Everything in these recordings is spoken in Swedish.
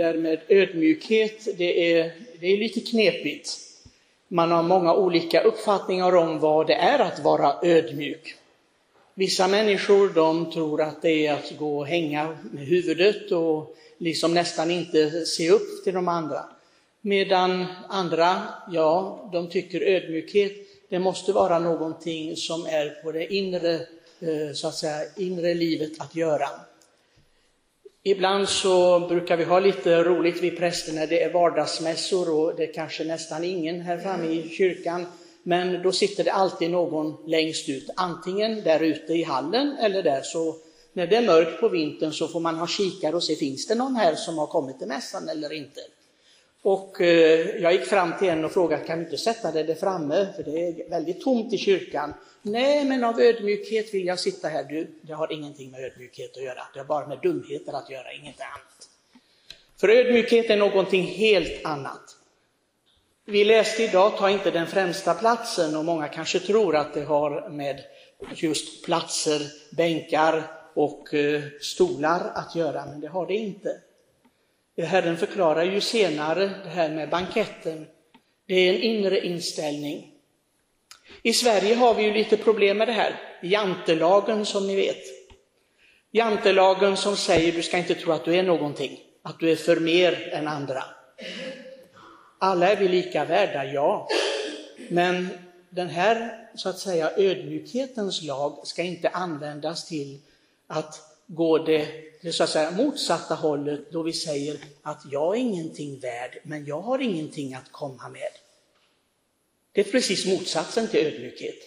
där med ödmjukhet, det är, det är lite knepigt. Man har många olika uppfattningar om vad det är att vara ödmjuk. Vissa människor de tror att det är att gå och hänga med huvudet och liksom nästan inte se upp till de andra. Medan andra, ja, de tycker ödmjukhet, det måste vara någonting som är på det inre, eh, så att säga, inre livet att göra. Ibland så brukar vi ha lite roligt vi präster när det är vardagsmässor och det är kanske nästan ingen här framme i kyrkan. Men då sitter det alltid någon längst ut, antingen där ute i hallen eller där. Så när det är mörkt på vintern så får man ha kikare och se, finns det någon här som har kommit till mässan eller inte? Och eh, jag gick fram till en och frågade, kan du inte sätta dig där framme? För det är väldigt tomt i kyrkan. Nej, men av ödmjukhet vill jag sitta här. Du, det har ingenting med ödmjukhet att göra. Det har bara med dumheter att göra, inget annat. För ödmjukhet är någonting helt annat. Vi läste idag, ta inte den främsta platsen och många kanske tror att det har med just platser, bänkar och eh, stolar att göra, men det har det inte. Herren förklarar ju senare det här med banketten. Det är en inre inställning. I Sverige har vi ju lite problem med det här, jantelagen som ni vet. Jantelagen som säger du ska inte tro att du är någonting, att du är för mer än andra. Alla är vi lika värda, ja. Men den här så att säga ödmjukhetens lag ska inte användas till att går det, det så att säga, motsatta hållet då vi säger att jag är ingenting värd, men jag har ingenting att komma med. Det är precis motsatsen till ödmjukhet.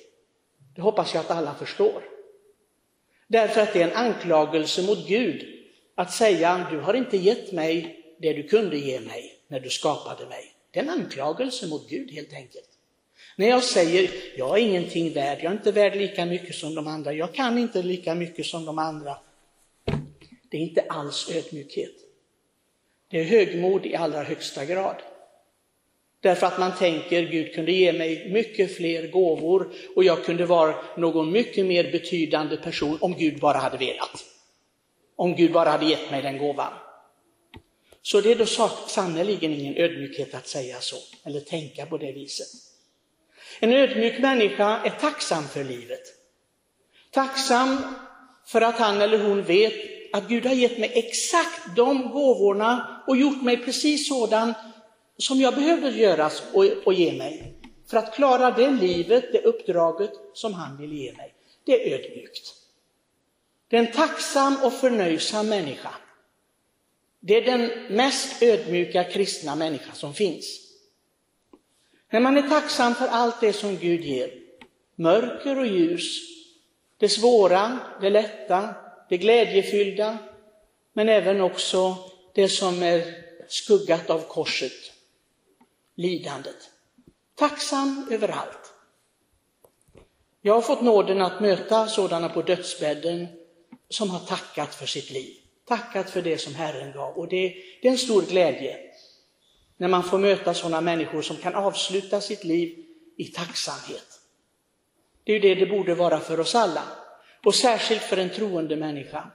Det hoppas jag att alla förstår. Därför att det är en anklagelse mot Gud att säga, du har inte gett mig det du kunde ge mig när du skapade mig. Det är en anklagelse mot Gud helt enkelt. När jag säger, jag är ingenting värd, jag är inte värd lika mycket som de andra, jag kan inte lika mycket som de andra. Det är inte alls ödmjukhet. Det är högmod i allra högsta grad. Därför att man tänker, Gud kunde ge mig mycket fler gåvor och jag kunde vara någon mycket mer betydande person om Gud bara hade velat. Om Gud bara hade gett mig den gåvan. Så det är då sannerligen ingen ödmjukhet att säga så, eller tänka på det viset. En ödmjuk människa är tacksam för livet. Tacksam för att han eller hon vet att Gud har gett mig exakt de gåvorna och gjort mig precis sådan som jag behövde göras och, och ge mig. För att klara det livet, det uppdraget som han vill ge mig. Det är ödmjukt. Det är en tacksam och förnöjsam människa. Det är den mest ödmjuka kristna människa som finns. När man är tacksam för allt det som Gud ger, mörker och ljus, det svåra, det lätta, det glädjefyllda, men även också det som är skuggat av korset, lidandet. Tacksam överallt. Jag har fått nåden att möta sådana på dödsbädden som har tackat för sitt liv, tackat för det som Herren gav. Och det, det är en stor glädje när man får möta sådana människor som kan avsluta sitt liv i tacksamhet. Det är ju det det borde vara för oss alla och särskilt för en troende människa.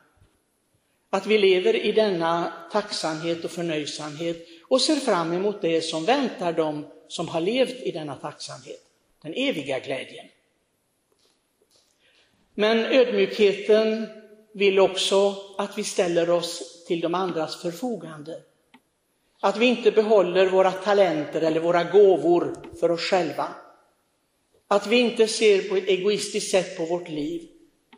Att vi lever i denna tacksamhet och förnöjsamhet och ser fram emot det som väntar dem som har levt i denna tacksamhet, den eviga glädjen. Men ödmjukheten vill också att vi ställer oss till de andras förfogande. Att vi inte behåller våra talenter eller våra gåvor för oss själva. Att vi inte ser på ett egoistiskt sätt på vårt liv,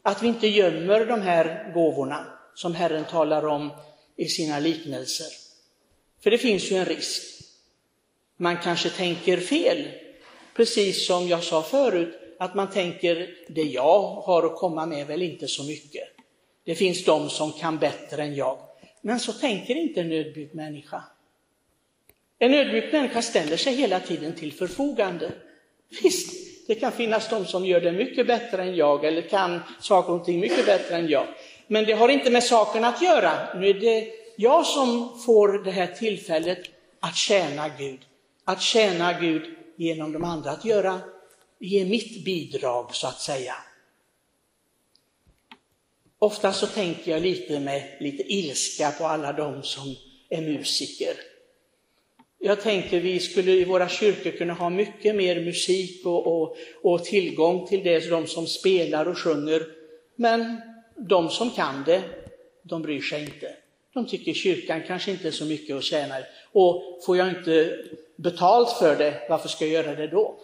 att vi inte gömmer de här gåvorna som Herren talar om i sina liknelser. För det finns ju en risk. Man kanske tänker fel, precis som jag sa förut, att man tänker det jag har att komma med är väl inte så mycket. Det finns de som kan bättre än jag. Men så tänker inte en ödmjuk människa. En ödmjuk människa ställer sig hela tiden till förfogande. Visst, det kan finnas de som gör det mycket bättre än jag eller kan saker och ting mycket bättre än jag. Men det har inte med saken att göra. Nu är det jag som får det här tillfället att tjäna Gud. Att tjäna Gud genom de andra, att göra, ge mitt bidrag så att säga. Ofta så tänker jag lite med lite ilska på alla de som är musiker. Jag tänker vi skulle i våra kyrkor kunna ha mycket mer musik och, och, och tillgång till det, de som spelar och sjunger. Men de som kan det, de bryr sig inte. De tycker kyrkan kanske inte är så mycket att tjäna Och får jag inte betalt för det, varför ska jag göra det då?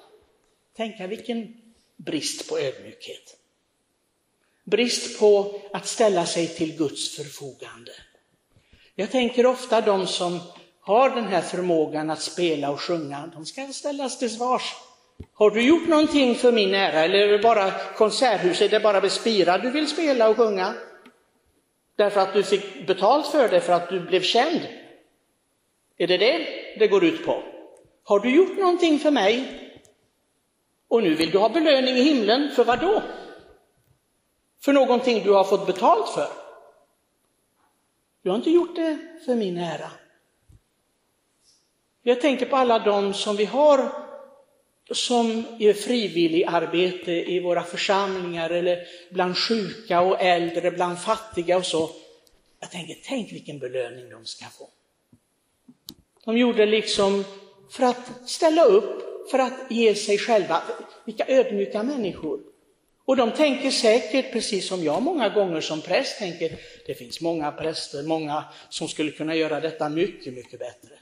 Tänka vilken brist på ödmjukhet. Brist på att ställa sig till Guds förfogande. Jag tänker ofta de som har den här förmågan att spela och sjunga, de ska ställas till svars. Har du gjort någonting för min ära eller är det bara konserthus, är det bara Bespira du vill spela och sjunga? Därför att du fick betalt för det, för att du blev känd? Är det det det går ut på? Har du gjort någonting för mig? Och nu vill du ha belöning i himlen, för vad då? För någonting du har fått betalt för? Du har inte gjort det för min ära. Jag tänker på alla de som vi har som gör frivilligarbete i våra församlingar eller bland sjuka och äldre, bland fattiga och så. Jag tänker, tänk vilken belöning de ska få. De gjorde liksom för att ställa upp, för att ge sig själva. Vilka ödmjuka människor. Och de tänker säkert, precis som jag många gånger som präst tänker, det finns många präster, många som skulle kunna göra detta mycket, mycket bättre.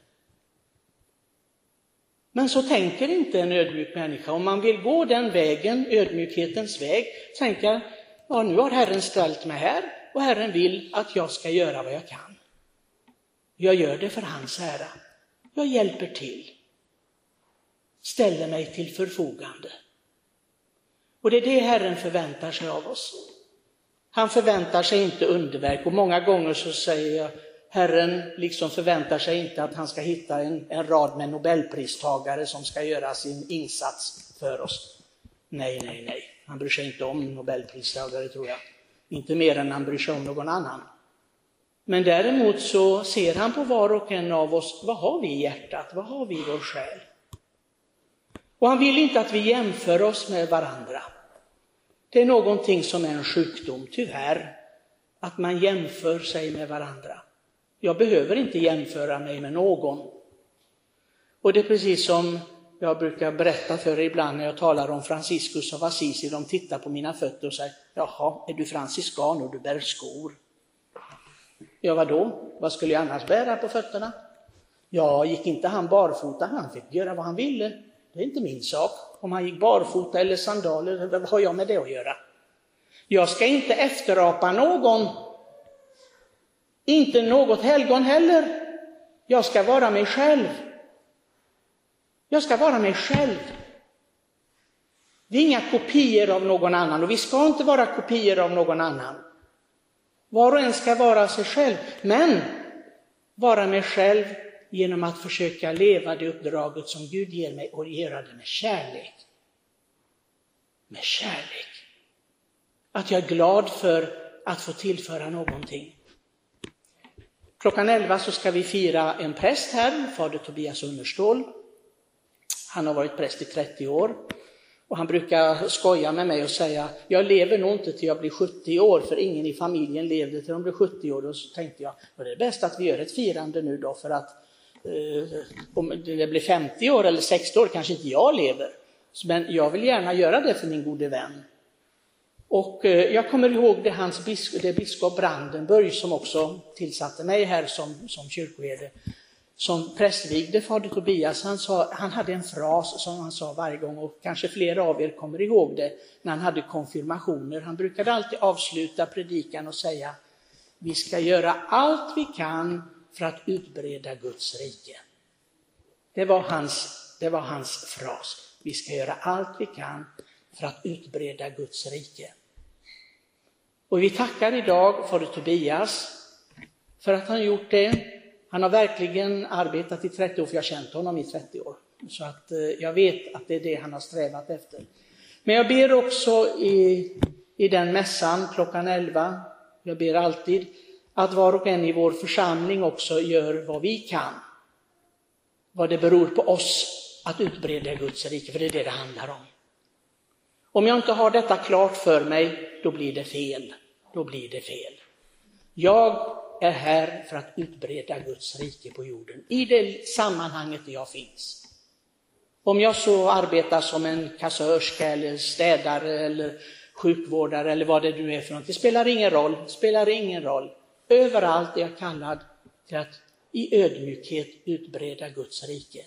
Men så tänker inte en ödmjuk människa. Om man vill gå den vägen, ödmjukhetens väg, tänka, ja nu har Herren ställt mig här och Herren vill att jag ska göra vad jag kan. Jag gör det för hans ära. Jag hjälper till. Ställer mig till förfogande. Och det är det Herren förväntar sig av oss. Han förväntar sig inte underverk och många gånger så säger jag, Herren liksom förväntar sig inte att han ska hitta en, en rad med nobelpristagare som ska göra sin insats för oss. Nej, nej, nej. Han bryr sig inte om nobelpristagare tror jag. Inte mer än han bryr sig om någon annan. Men däremot så ser han på var och en av oss, vad har vi i hjärtat? Vad har vi i vår själ? Och han vill inte att vi jämför oss med varandra. Det är någonting som är en sjukdom, tyvärr, att man jämför sig med varandra. Jag behöver inte jämföra mig med någon. Och det är precis som jag brukar berätta för er ibland när jag talar om Franciscus av Assisi. De tittar på mina fötter och säger, jaha, är du franciskan och du bär skor? Ja, vadå? Vad skulle jag annars bära på fötterna? Ja, gick inte han barfota? Han fick göra vad han ville. Det är inte min sak. Om han gick barfota eller sandaler, vad har jag med det att göra? Jag ska inte efterapa någon inte något helgon heller. Jag ska vara mig själv. Jag ska vara mig själv. Det är inga kopior av någon annan och vi ska inte vara kopior av någon annan. Var och en ska vara sig själv, men vara mig själv genom att försöka leva det uppdraget som Gud ger mig och göra det med kärlek. Med kärlek. Att jag är glad för att få tillföra någonting. Klockan 11 så ska vi fira en präst här, fader Tobias Unnerstål. Han har varit präst i 30 år. Och han brukar skoja med mig och säga, jag lever nog inte till jag blir 70 år, för ingen i familjen levde till de blev 70 år. Och så tänkte jag, det är bäst att vi gör ett firande nu då, för att eh, om det blir 50 år eller 60 år kanske inte jag lever. Men jag vill gärna göra det för min gode vän. Och eh, jag kommer ihåg det, hans biskop, det biskop Brandenburg som också tillsatte mig här som, som kyrkoherde, som prästvigde fader Tobias. Han, sa, han hade en fras som han sa varje gång och kanske flera av er kommer ihåg det när han hade konfirmationer. Han brukade alltid avsluta predikan och säga vi ska göra allt vi kan för att utbreda Guds rike. Det var hans, det var hans fras. Vi ska göra allt vi kan för att utbreda Guds rike. Och vi tackar idag fader Tobias för att han gjort det. Han har verkligen arbetat i 30 år, för jag har känt honom i 30 år. Så att eh, jag vet att det är det han har strävat efter. Men jag ber också i, i den mässan klockan 11, jag ber alltid, att var och en i vår församling också gör vad vi kan. Vad det beror på oss att utbreda Guds rike, för det är det det handlar om. Om jag inte har detta klart för mig, då blir det fel. Då blir det fel. Jag är här för att utbreda Guds rike på jorden, i det sammanhanget där jag finns. Om jag så arbetar som en kassörska eller städare eller sjukvårdare eller vad det nu är för något, det spelar ingen roll, det spelar ingen roll. Överallt är jag kallad till att i ödmjukhet utbreda Guds rike.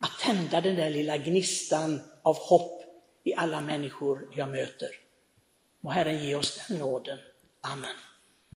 Att tända den där lilla gnistan av hopp i alla människor jag möter. Må Herren ge oss den nåden. Amen.